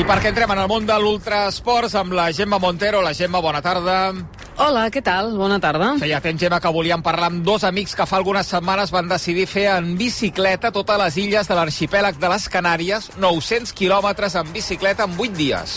I perquè entrem en el món de l'ultrasports amb la Gemma Montero. La Gemma, bona tarda. Hola, què tal? Bona tarda. Feia temps, Gemma, que volíem parlar amb dos amics que fa algunes setmanes van decidir fer en bicicleta totes les illes de l'arxipèlag de les Canàries, 900 quilòmetres en bicicleta en 8 dies.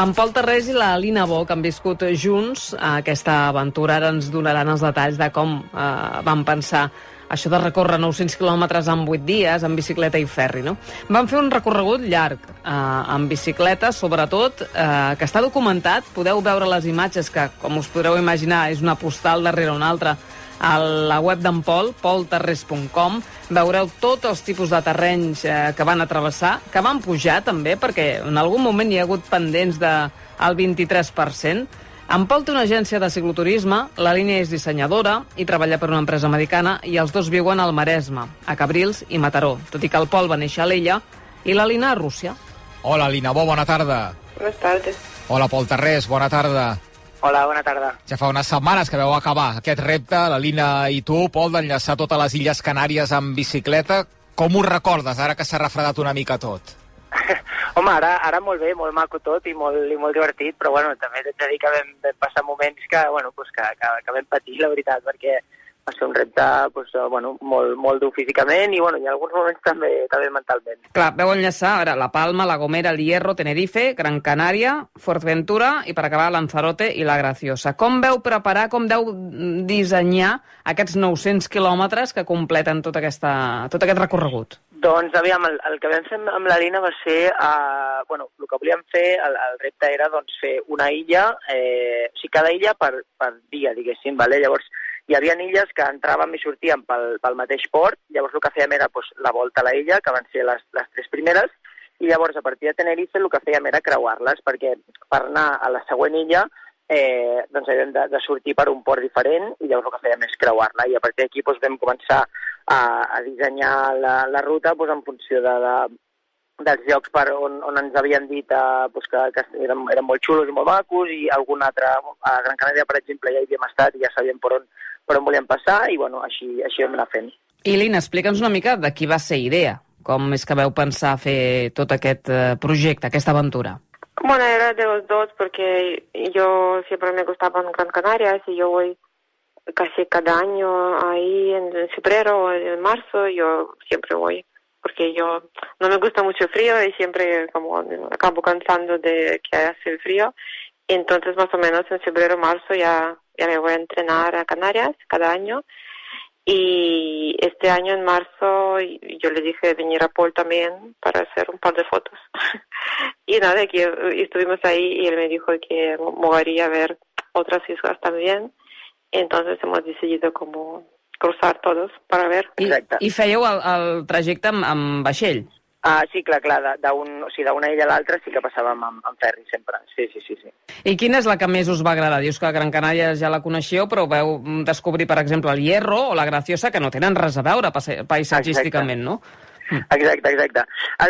En Pol Terrés i la Lina Bo, que han viscut junts aquesta aventura, ara ens donaran els detalls de com eh, van pensar això de recórrer 900 quilòmetres en 8 dies, en bicicleta i ferri, no? Van fer un recorregut llarg eh, en bicicleta, sobretot, eh, que està documentat. Podeu veure les imatges que, com us podreu imaginar, és una postal darrere una altra a la web d'en Pol, polterres.com. Veureu tots els tipus de terrenys eh, que van a travessar, que van pujar també, perquè en algun moment hi ha hagut pendents del de, 23%. En Pol té una agència de cicloturisme, la línia és dissenyadora i treballa per una empresa americana i els dos viuen al Maresme, a Cabrils i Mataró, tot i que el Pol va néixer a l'Ella i la Lina a Rússia. Hola, Lina Bo, bona tarda. Buenas tardes. Hola, Pol Terrés, bona tarda. Hola, bona tarda. Ja fa unes setmanes que veu acabar aquest repte, la Lina i tu, Pol, d'enllaçar totes les Illes Canàries amb bicicleta. Com ho recordes, ara que s'ha refredat una mica tot? Home, ara, ara molt bé, molt maco tot i molt, i molt divertit, però bueno, també t'he de dir que vam, vam passar moments que, bueno, pues que, que, que vam patir, la veritat, perquè va ser un repte pues, bueno, molt, molt dur físicament i, bueno, i en alguns moments també, també mentalment. Clar, veu enllaçar ara La Palma, La Gomera, El Hierro, Tenerife, Gran Canària, Fuerteventura i per acabar Lanzarote i La Graciosa. Com veu preparar, com veu dissenyar aquests 900 quilòmetres que completen tot, aquesta, tot aquest recorregut? Doncs, aviam, el, el que vam fer amb la Lina va ser, uh, bueno, el que volíem fer, el, el repte era doncs, fer una illa, eh, o sigui, cada illa per, per dia, diguéssim, vale? llavors hi havia illes que entràvem i sortíem pel, pel mateix port, llavors el que fèiem era doncs, la volta a la illa, que van ser les, les tres primeres, i llavors a partir de Tenerife el que fèiem era creuar-les, perquè per anar a la següent illa eh, doncs havíem de, de sortir per un port diferent i llavors el que fèiem és creuar-la. I a partir d'aquí doncs, vam començar a, a dissenyar la, la ruta doncs, en funció de, de, dels llocs per on, on ens havien dit eh, doncs que, que eren, eren molt xulos i molt macos i algun altre, a Gran Canària, per exemple, ja hi havíem estat i ja sabíem per on, per on volíem passar i bueno, així, així vam anar fent. I Lina, explica'ns una mica de qui va ser idea. Com és que veu pensar fer tot aquest eh, projecte, aquesta aventura? Bueno, era de los dos porque yo siempre me gustaba en Gran Canarias y yo voy casi cada año ahí en, febrero o en marzo, yo siempre voy porque yo no me gusta mucho el frío y siempre como acabo cansando de que hace el frío. Entonces más o menos en febrero marzo ya, ya me voy a entrenar a Canarias cada año. Y este año en marzo yo le dije venir a Paul también para hacer un par de fotos. y nada, que estuvimos ahí y él me dijo que movería a ver otras islas también. Entonces hemos decidido como cruzar todos para ver. I, i fèieu el, el trajecte amb, amb vaixell? Ah, sí, clar, clar, d'una o sigui, illa a l'altra sí que passàvem amb, amb ferri sempre, sí, sí, sí, sí. I quina és la que més us va agradar? Dius que Gran Canària ja la coneixeu, però veu descobrir, per exemple, el Hierro o la Graciosa, que no tenen res a veure paisatgísticament, no? Exacte, exacte.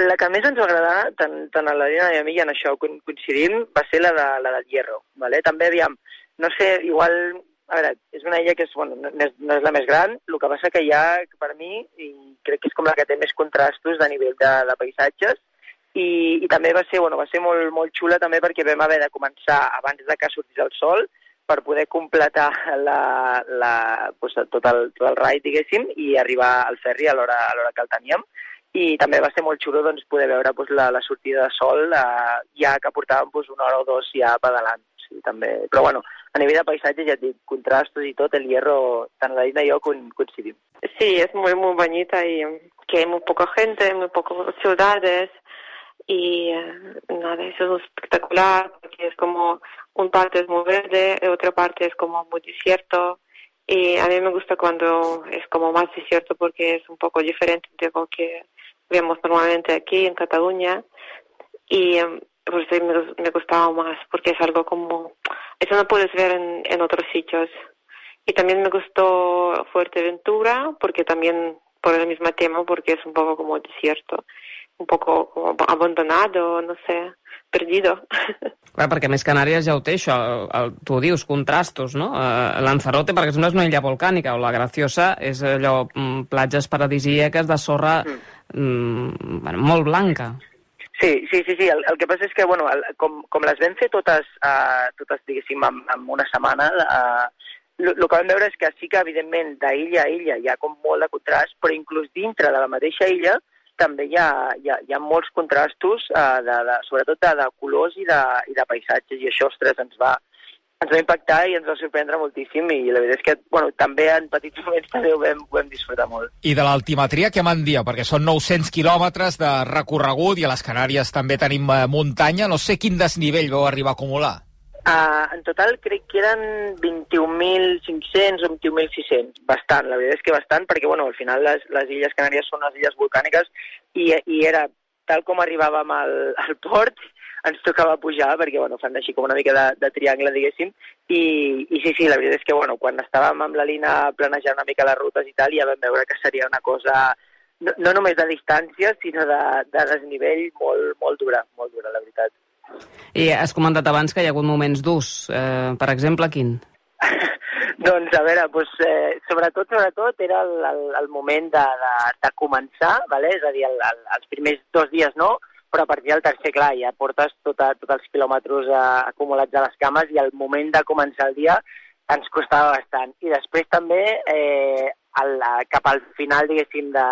La que més ens va agradar, tant, tant a la Dina i a mi, i en això coincidim, va ser la, de, la del Hierro. Vale? També, aviam, no sé, igual a veure, és una illa que és, bueno, no, és, no és la més gran, el que passa que hi ha, per mi, i crec que és com la que té més contrastos de nivell de, de paisatges, i, i també va ser, bueno, va ser molt, molt xula també perquè vam haver de començar abans de que sortís el sol per poder completar la, la, pues, tot, el, tot el raid, diguéssim, i arribar al ferri a l'hora que el teníem. I també va ser molt xulo doncs, poder veure pues, la, la sortida de sol eh, ja que portàvem pues, una hora o dos ja pedalant. Sí, també. Però bueno, a nivell de paisatge, ja et dic, contrastos i tot, el hierro, tant la Dina i jo coincidim. Sí, es muy, muy bonita y que hay muy poca gente, muy pocas ciudades y eh, nada, eso es espectacular porque es como un parte es muy verde, otra parte es como muy desierto y a mí me gusta cuando es como más desierto porque es un poco diferente de lo que vemos normalmente aquí en Cataluña y pues me, me gustaba más porque es algo como eso no puedes ver en, en otros sitios y también me gustó Fuerteventura porque también por el mismo tema porque es un poco como desierto un poco como abandonado no sé perdido Clar, perquè més Canàries ja ho té, això, el, el, tu ho dius, contrastos, no? Uh, Lanzarote, per exemple, és una illa volcànica, o la Graciosa és allò, mm, platges paradisíaques de sorra mm. mm, bueno, molt blanca. Sí, sí, sí, sí. El, el que passa és que, bueno, el, com, com les vam fer totes, uh, totes diguéssim, en, en una setmana, uh, que vam veure és que sí que, evidentment, d'illa a illa hi ha com molt de contrast, però inclús dintre de la mateixa illa també hi ha, hi ha, hi ha molts contrastos, uh, de, de, sobretot de, de colors i de, i de paisatges, i això, ostres, ens va, ens va impactar i ens va sorprendre moltíssim i la veritat és que bueno, també en petits moments també ho vam, ho vam disfrutar molt. I de l'altimetria què me'n dia? Perquè són 900 quilòmetres de recorregut i a les Canàries també tenim eh, muntanya. No sé quin desnivell vau arribar a acumular. Uh, en total crec que eren 21.500 o 21.600. Bastant, la veritat és que bastant, perquè bueno, al final les, les Illes Canàries són les illes volcàniques i, i era tal com arribàvem al, al port, ens tocava pujar perquè bueno, fan així com una mica de, de triangle, diguéssim, i, i sí, sí, la veritat és que bueno, quan estàvem amb la Lina planejant una mica les rutes i tal, ja vam veure que seria una cosa no, no només de distància, sinó de, de desnivell molt, molt dura, molt dura, la veritat. I has comentat abans que hi ha hagut moments durs. Eh, per exemple, quin? doncs, a veure, doncs, eh, sobretot, sobretot, era el, el, el moment de, de, de començar, vale? és a dir, el, el, els primers dos dies no, però a partir del tercer, clar, ja portes tot, tots els quilòmetres eh, acumulats a les cames i el moment de començar el dia ens costava bastant. I després també, eh, el, cap al final, diguéssim, de,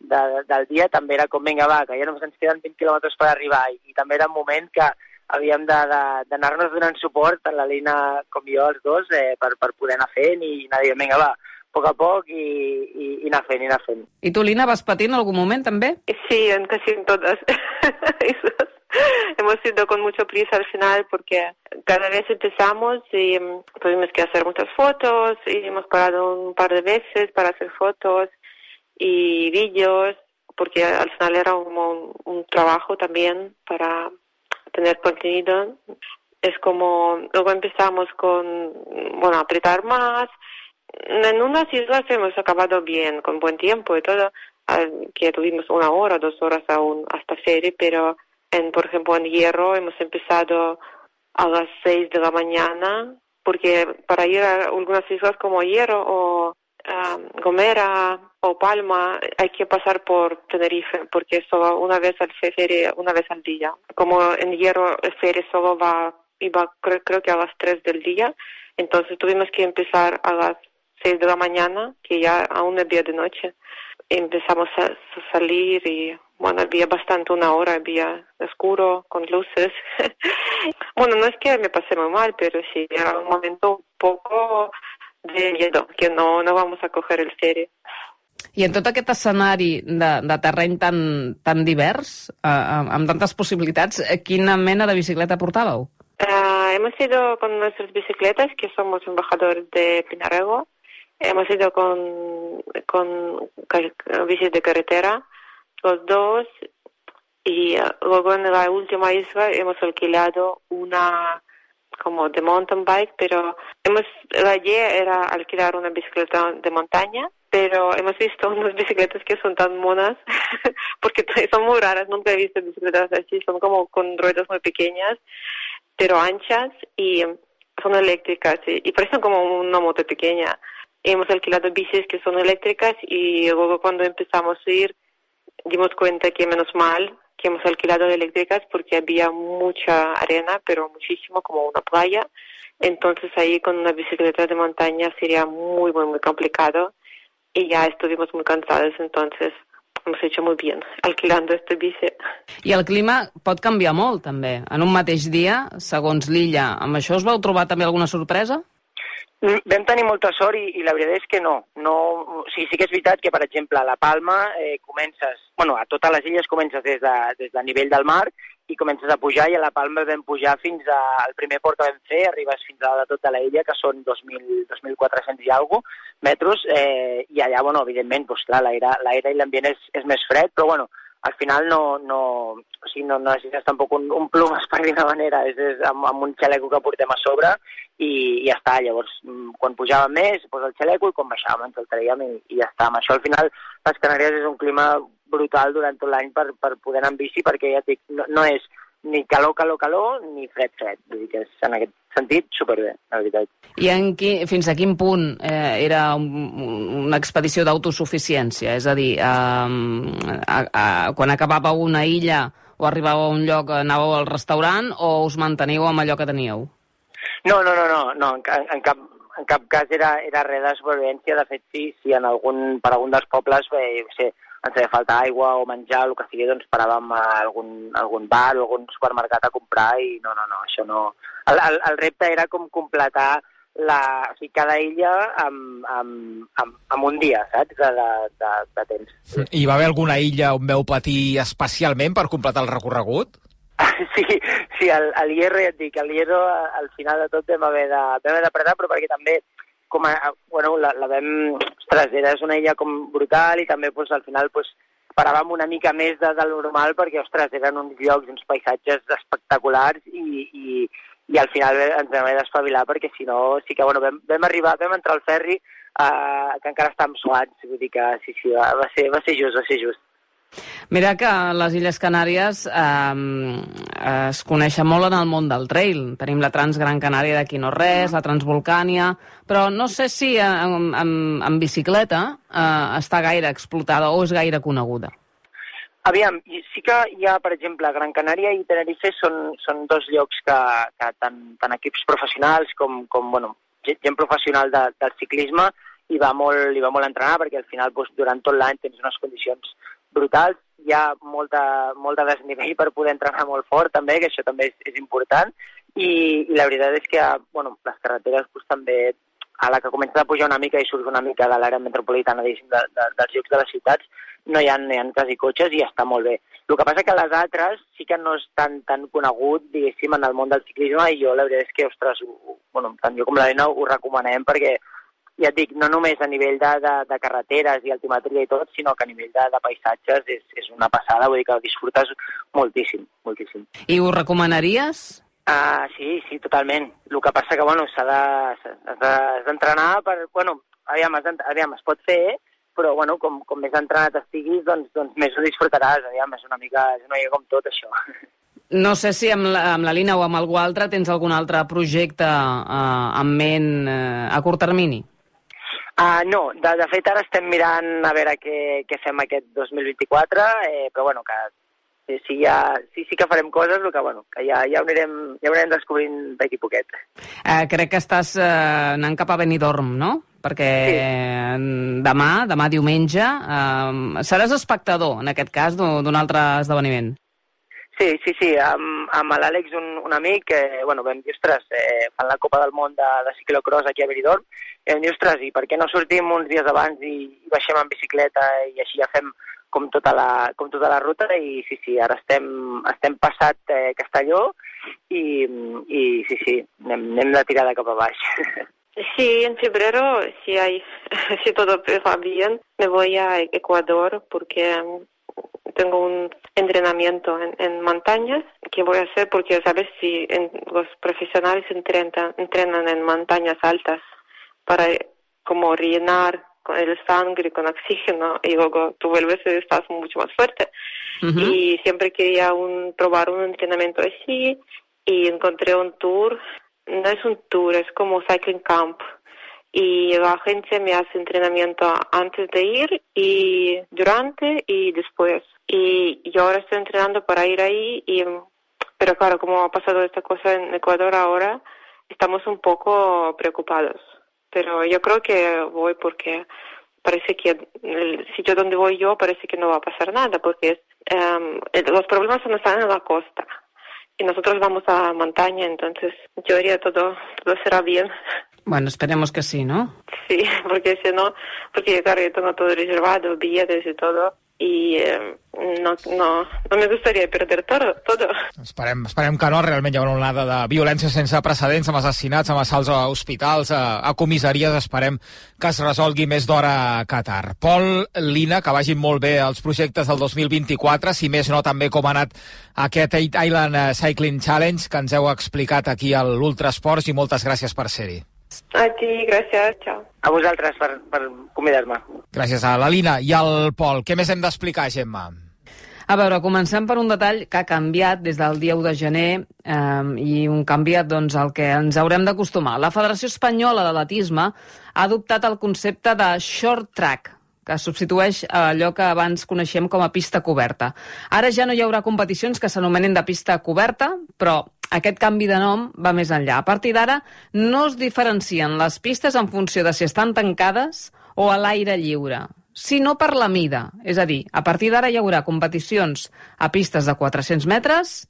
de, del dia també era com, vinga, va, que ja només ens queden 20 quilòmetres per arribar, i, i també era un moment que havíem d'anar-nos donant suport, tant la Lina com jo, els dos, eh, per, per poder anar fent i anar dient, vinga, va, a poc a poc i, i, i anar fent, i anar fent. I tu, Lina, vas patir en algun moment també? Sí, en casi en todas. Hemos ido con mucha prisa al final porque cada vez empezamos y um, tuvimos que hacer muchas fotos y hemos parado un par de veces para hacer fotos y vídeos porque al final era como un, un trabajo también para tener contenido. Es como, luego empezamos con, bueno, apretar más, en unas islas hemos acabado bien, con buen tiempo y todo, que tuvimos una hora, dos horas aún hasta feria, pero en, por ejemplo, en Hierro hemos empezado a las seis de la mañana, porque para ir a algunas islas como Hierro o um, Gomera o Palma hay que pasar por Tenerife, porque solo una vez al feria, una vez al día. Como en Hierro el feria solo va, iba creo, creo que a las tres del día, entonces tuvimos que empezar a las 6 de la mañana, que ya aún había de noche. Empezamos a, a salir y, bueno, había bastante una hora, había oscuro, con luces. bueno, no es que me pasé muy mal, pero sí, era un momento un poco de miedo, que no, no vamos a coger el serie. I en tot aquest escenari de, de terreny tan, tan divers, eh, amb tantes possibilitats, eh, quina mena de bicicleta portàveu? Uh, hemos ido con nuestras bicicletas, que somos embajadores de Pinarego, Hemos ido con, con bicis de carretera, los dos, y eh, luego en la última isla hemos alquilado una como de mountain bike, pero hemos, la idea era alquilar una bicicleta de montaña, pero hemos visto unas bicicletas que son tan monas, porque son muy raras, nunca he visto bicicletas así, son como con ruedas muy pequeñas, pero anchas y son eléctricas y parecen como una moto pequeña hemos alquilado bicis que son eléctricas y luego cuando empezamos a ir dimos cuenta que menos mal que hemos alquilado eléctricas porque había mucha arena, pero muchísimo, como una playa. Entonces ahí con una bicicleta de montaña sería muy, muy, muy complicado y ya estuvimos muy cansados, entonces hemos hecho muy bien alquilando este bici. I el clima pot canviar molt, també. En un mateix dia, segons l'illa. Amb això us vau trobar també alguna sorpresa? Mm, vam tenir molta sort i, i la veritat és que no. no o sigui, sí que és veritat que, per exemple, a la Palma eh, comences... bueno, a totes les illes comences des de, des del nivell del mar i comences a pujar i a la Palma vam pujar fins a, al primer port que vam fer, arribes fins a la de tota la illa, que són 2.400 i alguna metres, eh, i allà, bueno, evidentment, doncs, clar, l'aire i l'ambient és, és més fred, però bueno, al final no, no, o sigui, no, no necessites tampoc un, un plumes per dir manera, és, és amb, amb un xaleco que portem a sobre i, i ja està. Llavors, mm, quan pujàvem més, posa el xaleco i quan baixàvem ens el traiem i, i ja està. Amb això, al final, les Canàries és un clima brutal durant tot l'any per, per poder anar en bici perquè, ja dic, no, no és ni calor, calor, calor, ni fred, fred. Vull dir que és, en aquest sentit, superbé, la veritat. I en qui, fins a quin punt eh, era un, una expedició d'autosuficiència? És a dir, eh, a, a, quan acabava una illa o arribàveu a un lloc, anàveu al restaurant, o us manteniu amb allò que teníeu? No, no, no, no, no en, en, cap, en cap cas era, era res de supervivència. De fet, sí, sí en algun, per algun dels pobles, bé, no sé, ens feia falta aigua o menjar, el que sigui, doncs paràvem a algun, algun bar o algun supermercat a comprar i no, no, no, això no... El, el, el repte era com completar la, o sigui, cada illa amb, amb, amb, amb un dia, saps, de, de, de, de temps. I va haver alguna illa on veu patir especialment per completar el recorregut? Sí, sí, el, el Hierro, ja et dic, el Hierro al final de tot vam haver de, vam haver d'apretar, però perquè també com a, bueno, la, la vam... Ostres, era una illa com brutal i també pues, al final pues, paràvem una mica més de, del normal perquè, ostres, eren uns llocs, uns paisatges espectaculars i, i, i al final ens vam haver d'espavilar perquè si no, sí que bueno, vam, vam arribar, vam entrar al ferri eh, que encara estàvem suats, vull dir que sí, sí, va, va, ser, va ser just, va ser just. Mira que les Illes Canàries eh, es coneixen molt en el món del trail. Tenim la Transgran Canària d'aquí no res, la Transvolcània, però no sé si en, en, en bicicleta eh, està gaire explotada o és gaire coneguda. Aviam, sí que hi ha, per exemple, Gran Canària i Tenerife són, són dos llocs que, que tant, tant equips professionals com, com bueno, gent professional de, del ciclisme hi va molt, hi va molt entrenar perquè al final doncs, durant tot l'any tens unes condicions brutals, hi ha molta, molta desnivell per poder entrenar molt fort també, que això també és, és important. I, i la veritat és que bueno, les carreteres doncs, també a la que comença a pujar una mica i surt una mica de l'àrea metropolitana de, de, de, dels llocs de les ciutats, no hi ha, no hi ha quasi cotxes i està molt bé. El que passa que les altres sí que no és tan, tan conegut, diguéssim, en el món del ciclisme i jo la veritat és que, ostres, ho, bueno, tant jo com l'Helena ho recomanem perquè ja et dic, no només a nivell de, de, de carreteres i altimetria i tot, sinó que a nivell de, de paisatges és, és una passada, vull dir que disfrutes moltíssim, moltíssim. I ho recomanaries? Uh, sí, sí, totalment. El que passa que, bueno, s'ha d'entrenar de, per... Bueno, aviam, aviam, es pot fer, però bueno, com, com més entrenat estiguis, doncs, doncs més ho disfrutaràs. Aviam, és una mica, és una mica com tot, això. No sé si amb la, amb la Lina o amb algú altre tens algun altre projecte uh, en ment uh, a curt termini? Uh, no, de, de fet ara estem mirant a veure què, què fem aquest 2024, eh, però bueno, que sí, sí, ja, sí, sí que farem coses, el que, bueno, que ja, ja, ho anirem, ja ho anirem descobrint d'aquí poquet. Eh, crec que estàs eh, anant cap a Benidorm, no? Perquè sí. demà, demà diumenge, eh, seràs espectador, en aquest cas, d'un altre esdeveniment. Sí, sí, sí, amb, amb l'Àlex, un, un amic, eh, bueno, vam dir, ostres, eh, fan la Copa del Món de, de ciclocross aquí a Benidorm, i vam dir, ostres, i per què no sortim uns dies abans i, i baixem en bicicleta i així ja fem com tota la, com tota la ruta i sí, sí, ara estem, estem passat eh, Castelló i, i sí, sí, anem, anem de tirada cap a baix. Sí, en febrero, si, hay, si todo va bien, me voy a Ecuador porque mm, tengo un entrenamiento en, en montañas que voy a hacer porque, ¿sabes? Si en, los profesionales entrenan, entrenan en montañas altas para como rellenar con el sangre, con oxígeno, y luego tú vuelves y estás mucho más fuerte. Uh -huh. Y siempre quería un, probar un entrenamiento así, y encontré un tour, no es un tour, es como cycling camp. Y la agencia me hace entrenamiento antes de ir y durante y después. Y yo ahora estoy entrenando para ir ahí, y, pero claro, como ha pasado esta cosa en Ecuador ahora, estamos un poco preocupados pero yo creo que voy porque parece que el sitio donde voy yo parece que no va a pasar nada porque um, los problemas no están en la costa y nosotros vamos a montaña, entonces yo diría todo, todo será bien. Bueno, esperemos que sí, ¿no? Sí, porque si no, porque claro, yo tengo todo reservado, billetes y todo, i eh, no, no, no me gustaría perder todo. todo. Esperem, esperem que no. Realment hi ha una onada de violència sense precedents, amb assassinats, amb assalts a hospitals, a, a comissaries. Esperem que es resolgui més d'hora a Qatar. Pol, Lina, que vagin molt bé els projectes del 2024, si més no també com ha anat aquest Eight Island eh, Cycling Challenge que ens heu explicat aquí a l'Ultrasports i moltes gràcies per ser-hi. A ti, gràcies, ciao. A vosaltres per, per convidar-me. Gràcies a la Lina i al Pol. Què més hem d'explicar, Gemma? A veure, comencem per un detall que ha canviat des del dia 1 de gener eh, i un canviat doncs, al que ens haurem d'acostumar. La Federació Espanyola d'Atletisme ha adoptat el concepte de short track, que substitueix allò que abans coneixem com a pista coberta. Ara ja no hi haurà competicions que s'anomenen de pista coberta, però aquest canvi de nom va més enllà. A partir d'ara no es diferencien les pistes en funció de si estan tancades o a l'aire lliure, sinó per la mida. És a dir, a partir d'ara hi haurà competicions a pistes de 400 metres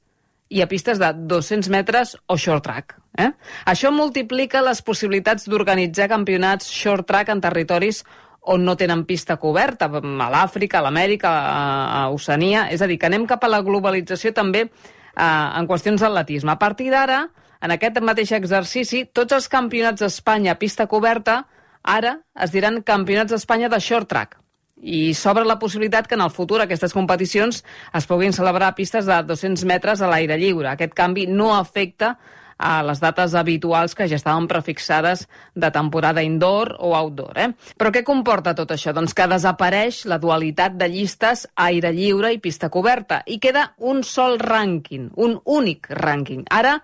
i a pistes de 200 metres o short track. Eh? Això multiplica les possibilitats d'organitzar campionats short track en territoris on no tenen pista coberta, a l'Àfrica, a l'Amèrica, a Oceania. És a dir, que anem cap a la globalització també eh, en qüestions d'atletisme. A partir d'ara, en aquest mateix exercici, tots els campionats d'Espanya a pista coberta ara es diran campionats d'Espanya de short track i s'obre la possibilitat que en el futur aquestes competicions es puguin celebrar a pistes de 200 metres a l'aire lliure. Aquest canvi no afecta a les dates habituals que ja estaven prefixades de temporada indoor o outdoor. Eh? Però què comporta tot això? Doncs que desapareix la dualitat de llistes aire lliure i pista coberta i queda un sol rànquing, un únic rànquing. Ara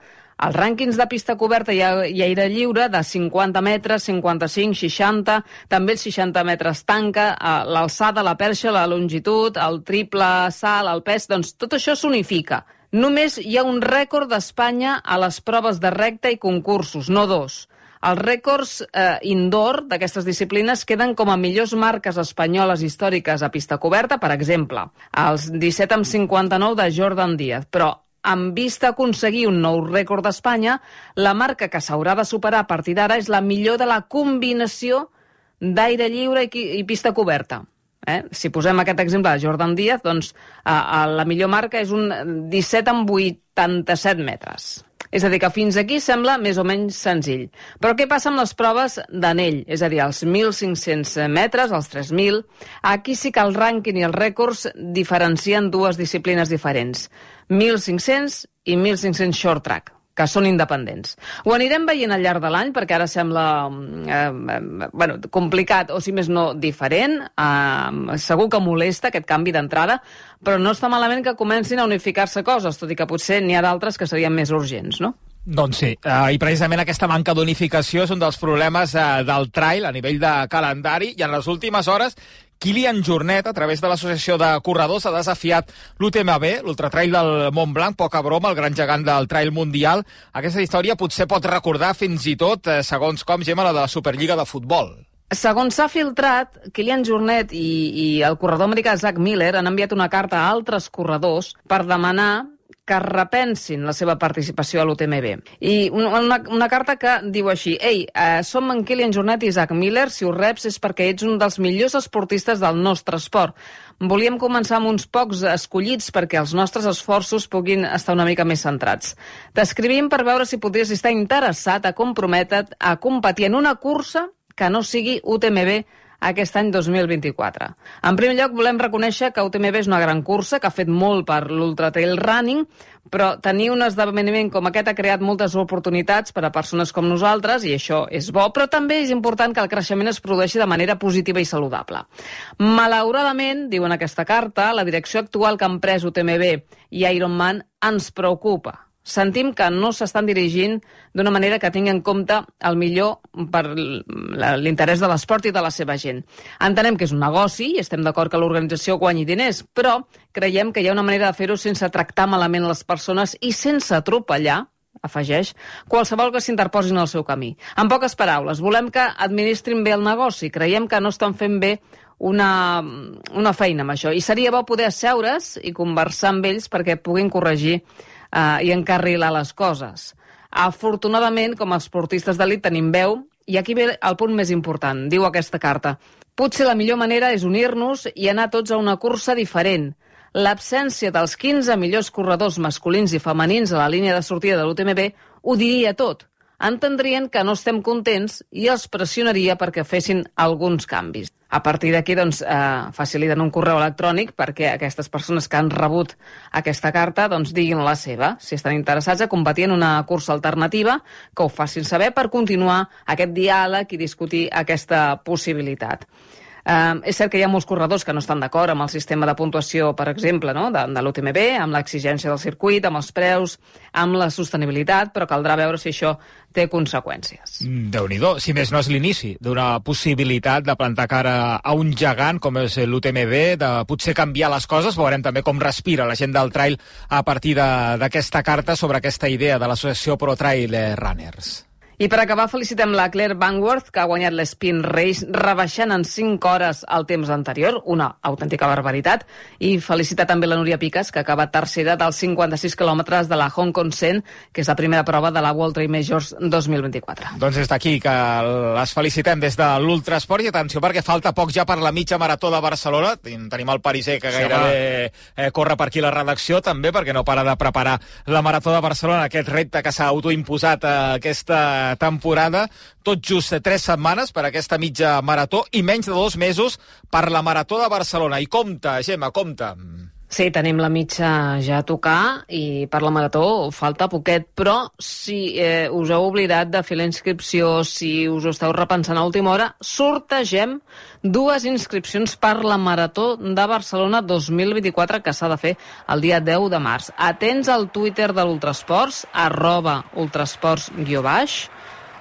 els rànquings de pista coberta i, i aire lliure de 50 metres, 55, 60, també els 60 metres tanca, eh, l'alçada, la perxa, la longitud, el triple salt, el pes, doncs tot això s'unifica. Només hi ha un rècord d'Espanya a les proves de recta i concursos, no dos. Els rècords eh, indoor d'aquestes disciplines queden com a millors marques espanyoles històriques a pista coberta, per exemple, els 17 amb 59 de Jordan Díaz, però amb vista a aconseguir un nou rècord d'Espanya, la marca que s'haurà de superar a partir d'ara és la millor de la combinació d'aire lliure i, i pista coberta. Eh? Si posem aquest exemple de Jordan Díaz, doncs eh, eh, la millor marca és un 17 amb 87 metres. És a dir, que fins aquí sembla més o menys senzill. Però què passa amb les proves d'anell? És a dir, els 1.500 metres, els 3.000. Aquí sí que el rànquing i els rècords diferencien dues disciplines diferents. 1.500 i 1.500 short track que són independents. Ho anirem veient al llarg de l'any, perquè ara sembla mm, eh, eh, bueno, complicat, o si més no, diferent. Eh, segur que molesta aquest canvi d'entrada, però no està malament que comencin a unificar-se coses, tot i que potser n'hi ha d'altres que serien més urgents, no? Doncs sí, uh, i precisament aquesta manca d'unificació és un dels problemes uh, del trail a nivell de calendari i en les últimes hores Kilian Jornet, a través de l'Associació de Corredors, ha desafiat l'UTMB, l'ultratrail del Mont Blanc, poca broma, el gran gegant del trail mundial. Aquesta història potser pot recordar fins i tot, eh, segons com, Gemma, la de la Superliga de Futbol. Segons s'ha filtrat, Kilian Jornet i, i el corredor americà Zach Miller han enviat una carta a altres corredors per demanar que repensin la seva participació a l'UTMB. I una, una carta que diu així, ei, eh, som en Kilian Jornet i Isaac Miller, si us reps és perquè ets un dels millors esportistes del nostre esport. Volíem començar amb uns pocs escollits perquè els nostres esforços puguin estar una mica més centrats. T'escrivim per veure si podries estar interessat a comprometre't a competir en una cursa que no sigui UTMB aquest any 2024. En primer lloc, volem reconèixer que UTMB és una gran cursa que ha fet molt per l'Ultra Trail Running, però tenir un esdeveniment com aquest ha creat moltes oportunitats per a persones com nosaltres, i això és bo, però també és important que el creixement es produeixi de manera positiva i saludable. Malauradament, diuen aquesta carta, la direcció actual que han pres UTMB i Ironman ens preocupa sentim que no s'estan dirigint d'una manera que tingui en compte el millor per l'interès de l'esport i de la seva gent. Entenem que és un negoci i estem d'acord que l'organització guanyi diners, però creiem que hi ha una manera de fer-ho sense tractar malament les persones i sense atropellar afegeix, qualsevol que s'interposi en el seu camí. En poques paraules, volem que administrin bé el negoci. Creiem que no estan fent bé una, una feina amb això. I seria bo poder asseure's i conversar amb ells perquè puguin corregir eh, i encarrilar les coses. Afortunadament, com a esportistes d'elit tenim veu, i aquí ve el punt més important, diu aquesta carta. Potser la millor manera és unir-nos i anar tots a una cursa diferent. L'absència dels 15 millors corredors masculins i femenins a la línia de sortida de l'UTMB ho diria tot entendrien que no estem contents i els pressionaria perquè fessin alguns canvis. A partir d'aquí, doncs, eh, faciliten un correu electrònic perquè aquestes persones que han rebut aquesta carta doncs, diguin la seva, si estan interessats a competir en una cursa alternativa, que ho facin saber per continuar aquest diàleg i discutir aquesta possibilitat. Eh, és cert que hi ha molts corredors que no estan d'acord amb el sistema de puntuació, per exemple, no? de, de l'UTMB, amb l'exigència del circuit, amb els preus, amb la sostenibilitat, però caldrà veure si això té conseqüències. Mm, déu nhi si més no és l'inici d'una possibilitat de plantar cara a un gegant com és l'UTMB, de potser canviar les coses, veurem també com respira la gent del trail a partir d'aquesta carta sobre aquesta idea de l'associació Pro Trail Runners. I per acabar, felicitem la Claire Bangworth, que ha guanyat l'Spin Race, rebaixant en 5 hores el temps anterior, una autèntica barbaritat, i felicitar també la Núria Piques, que acaba tercera dels 56 quilòmetres de la Hong Kong Sen, que és la primera prova de la World Trail Majors 2024. Doncs és d'aquí que les felicitem des de l'Ultrasport i atenció perquè falta poc ja per la mitja marató de Barcelona. Tenim el Pariser que gairebé eh, corre per aquí la redacció també perquè no para de preparar la marató de Barcelona, aquest repte que s'ha autoimposat eh, aquesta temporada, tot just tres setmanes per aquesta mitja marató i menys de dos mesos per la marató de Barcelona. I compta, Gemma, compta. Sí, tenim la mitja ja a tocar i per la marató falta poquet, però si eh, us heu oblidat de fer la inscripció, si us ho esteu repensant a última hora, sortegem dues inscripcions per la marató de Barcelona 2024 que s'ha de fer el dia 10 de març. Atents al Twitter de l'Ultrasports, arroba ultrasports-baix,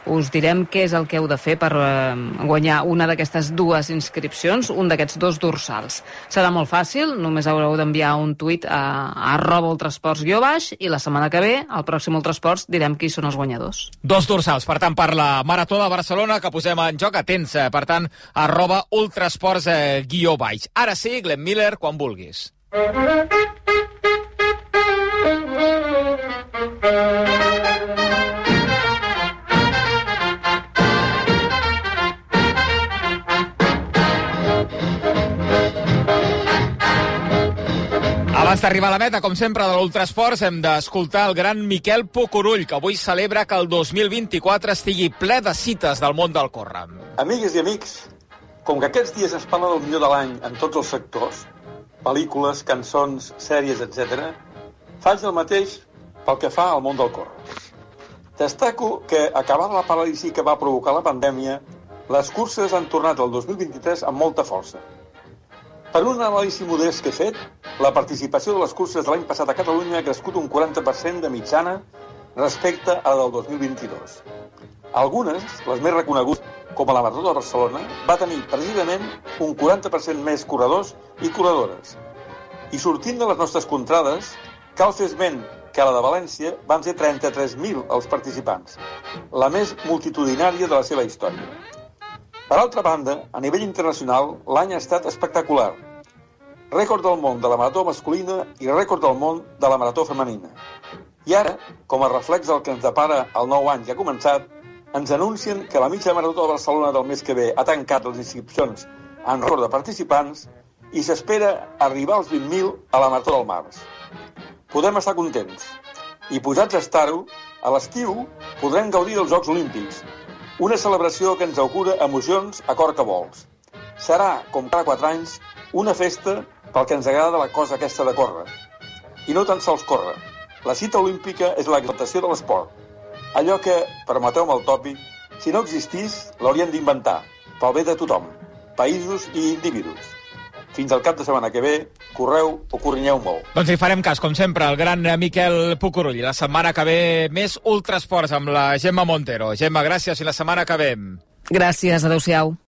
us direm què és el que heu de fer per eh, guanyar una d'aquestes dues inscripcions, un d'aquests dos dorsals. Serà molt fàcil, només haureu d'enviar un tuit a, a arroba ultrasports baix i la setmana que ve, al pròxim Ultrasports, direm qui són els guanyadors. Dos dorsals, per tant, per la Marató de Barcelona que posem en joc, atents, eh, per tant, arroba ultrasports eh, guió baix. Ara sí, Glenn Miller, quan vulguis. D'arribar a la meta, com sempre, de l'Ultrasports, hem d'escoltar el gran Miquel Pucurull, que avui celebra que el 2024 estigui ple de cites del món del córrer. Amigues i amics, com que aquests dies es parla del millor de l'any en tots els sectors, pel·lícules, cançons, sèries, etc., faig el mateix pel que fa al món del córrer. Destaco que, acabada la paràlisi que va provocar la pandèmia, les curses han tornat al 2023 amb molta força per un anàlisi modest que he fet, la participació de les curses de l'any passat a Catalunya ha crescut un 40% de mitjana respecte a la del 2022. Algunes, les més reconegudes, com a la Marató de Barcelona, va tenir precisament un 40% més corredors i corredores. I sortint de les nostres contrades, cal fer esment que a la de València van ser 33.000 els participants, la més multitudinària de la seva història. Per altra banda, a nivell internacional, l'any ha estat espectacular, rècord del món de la marató masculina i rècord del món de la marató femenina. I ara, com a reflex del que ens depara el nou any que ha començat, ens anuncien que la mitja marató de Barcelona del mes que ve ha tancat les inscripcions en rècord de participants i s'espera arribar als 20.000 a la marató del març. Podem estar contents. I posats a estar-ho, a l'estiu podrem gaudir dels Jocs Olímpics, una celebració que ens augura emocions a cor que vols. Serà, com cada quatre anys, una festa pel que ens agrada la cosa aquesta de córrer. I no tan sols córrer. La cita olímpica és l'exaltació de l'esport. Allò que, permeteu-me el tòpic, si no existís, l'haurien d'inventar, pel bé de tothom, països i individus. Fins al cap de setmana que ve, correu o corrinyeu molt. Doncs hi farem cas, com sempre, el gran Miquel Pucurull. La setmana que ve, més Ultrasports amb la Gemma Montero. Gemma, gràcies i la setmana que ve. Gràcies, adeu-siau.